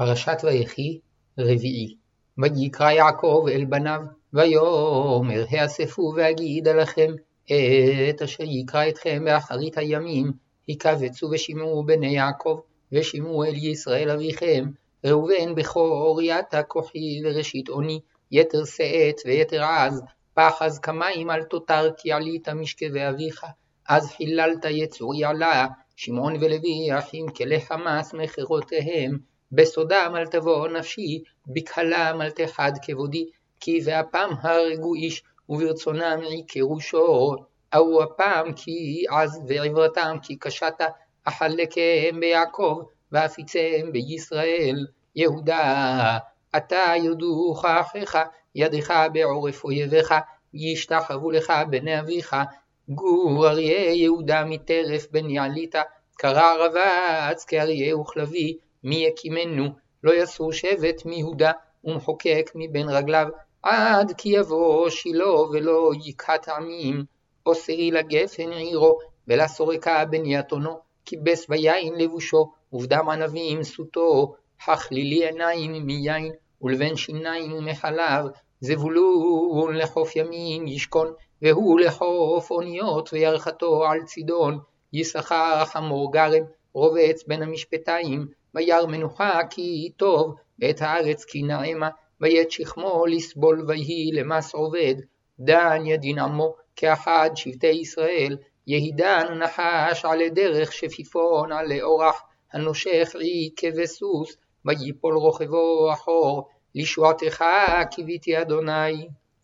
פרשת ויחי רביעי. ויקרא יעקב אל בניו ויאמר האספו ואגידה לכם את אשר יקרא אתכם באחרית הימים. הקבצו ושמעו בני יעקב ושמעו אל ישראל אביכם. ראובן בכור יתה כוחי וראשית אוני יתר שאת ויתר עז. פחז כמים אל תותר כי עלית משכבי אביך אז חיללת יצור יעלה שמעון ולוי אחים כלי חמס מכרותיהם בסודם אל תבוא נפשי, בקהלם אל תחד כבודי, כי באפם הרגו איש, וברצונם עיקרו שור. אהו אפם כי עז ועברתם כי קשתה, אחלקם ביעקב, ואפיצם בישראל. יהודה, אתה יודוך אחיך, ידך בעורף אויביך, ישתחוו לך בני אביך. גור אריה יהודה מטרף בן יעליתה, קרא רבץ כאריה וכלבי, מי יקימנו, לא יסור שבט מיהודה, ומחוקק מבין רגליו, עד כי יבוא שילה ולא יכת עמים, אוסרי לגפן עירו, ולסורקה בנייתונו, כיבס ביין לבושו, ובדם ענבים סוטו, הכלילי עיניים מיין, ולבן שיניים ומחלב, זבולון לחוף ימים ישכון, והוא לחוף אוניות וירחתו על צידון, יששכר חמור גרם, רובץ בין המשפטיים, וירא מנוחה כי טוב, ואת הארץ כי נעמה, וית שכמו לסבול ויהי למס עובד, דן ידין עמו, כאחד שבטי ישראל, יהידן נחש עלי דרך שפיפון עלי אורח, הנושך עי כבסוס, ויפול רוכבו אחור, לישועתך קיוויתי אדוני.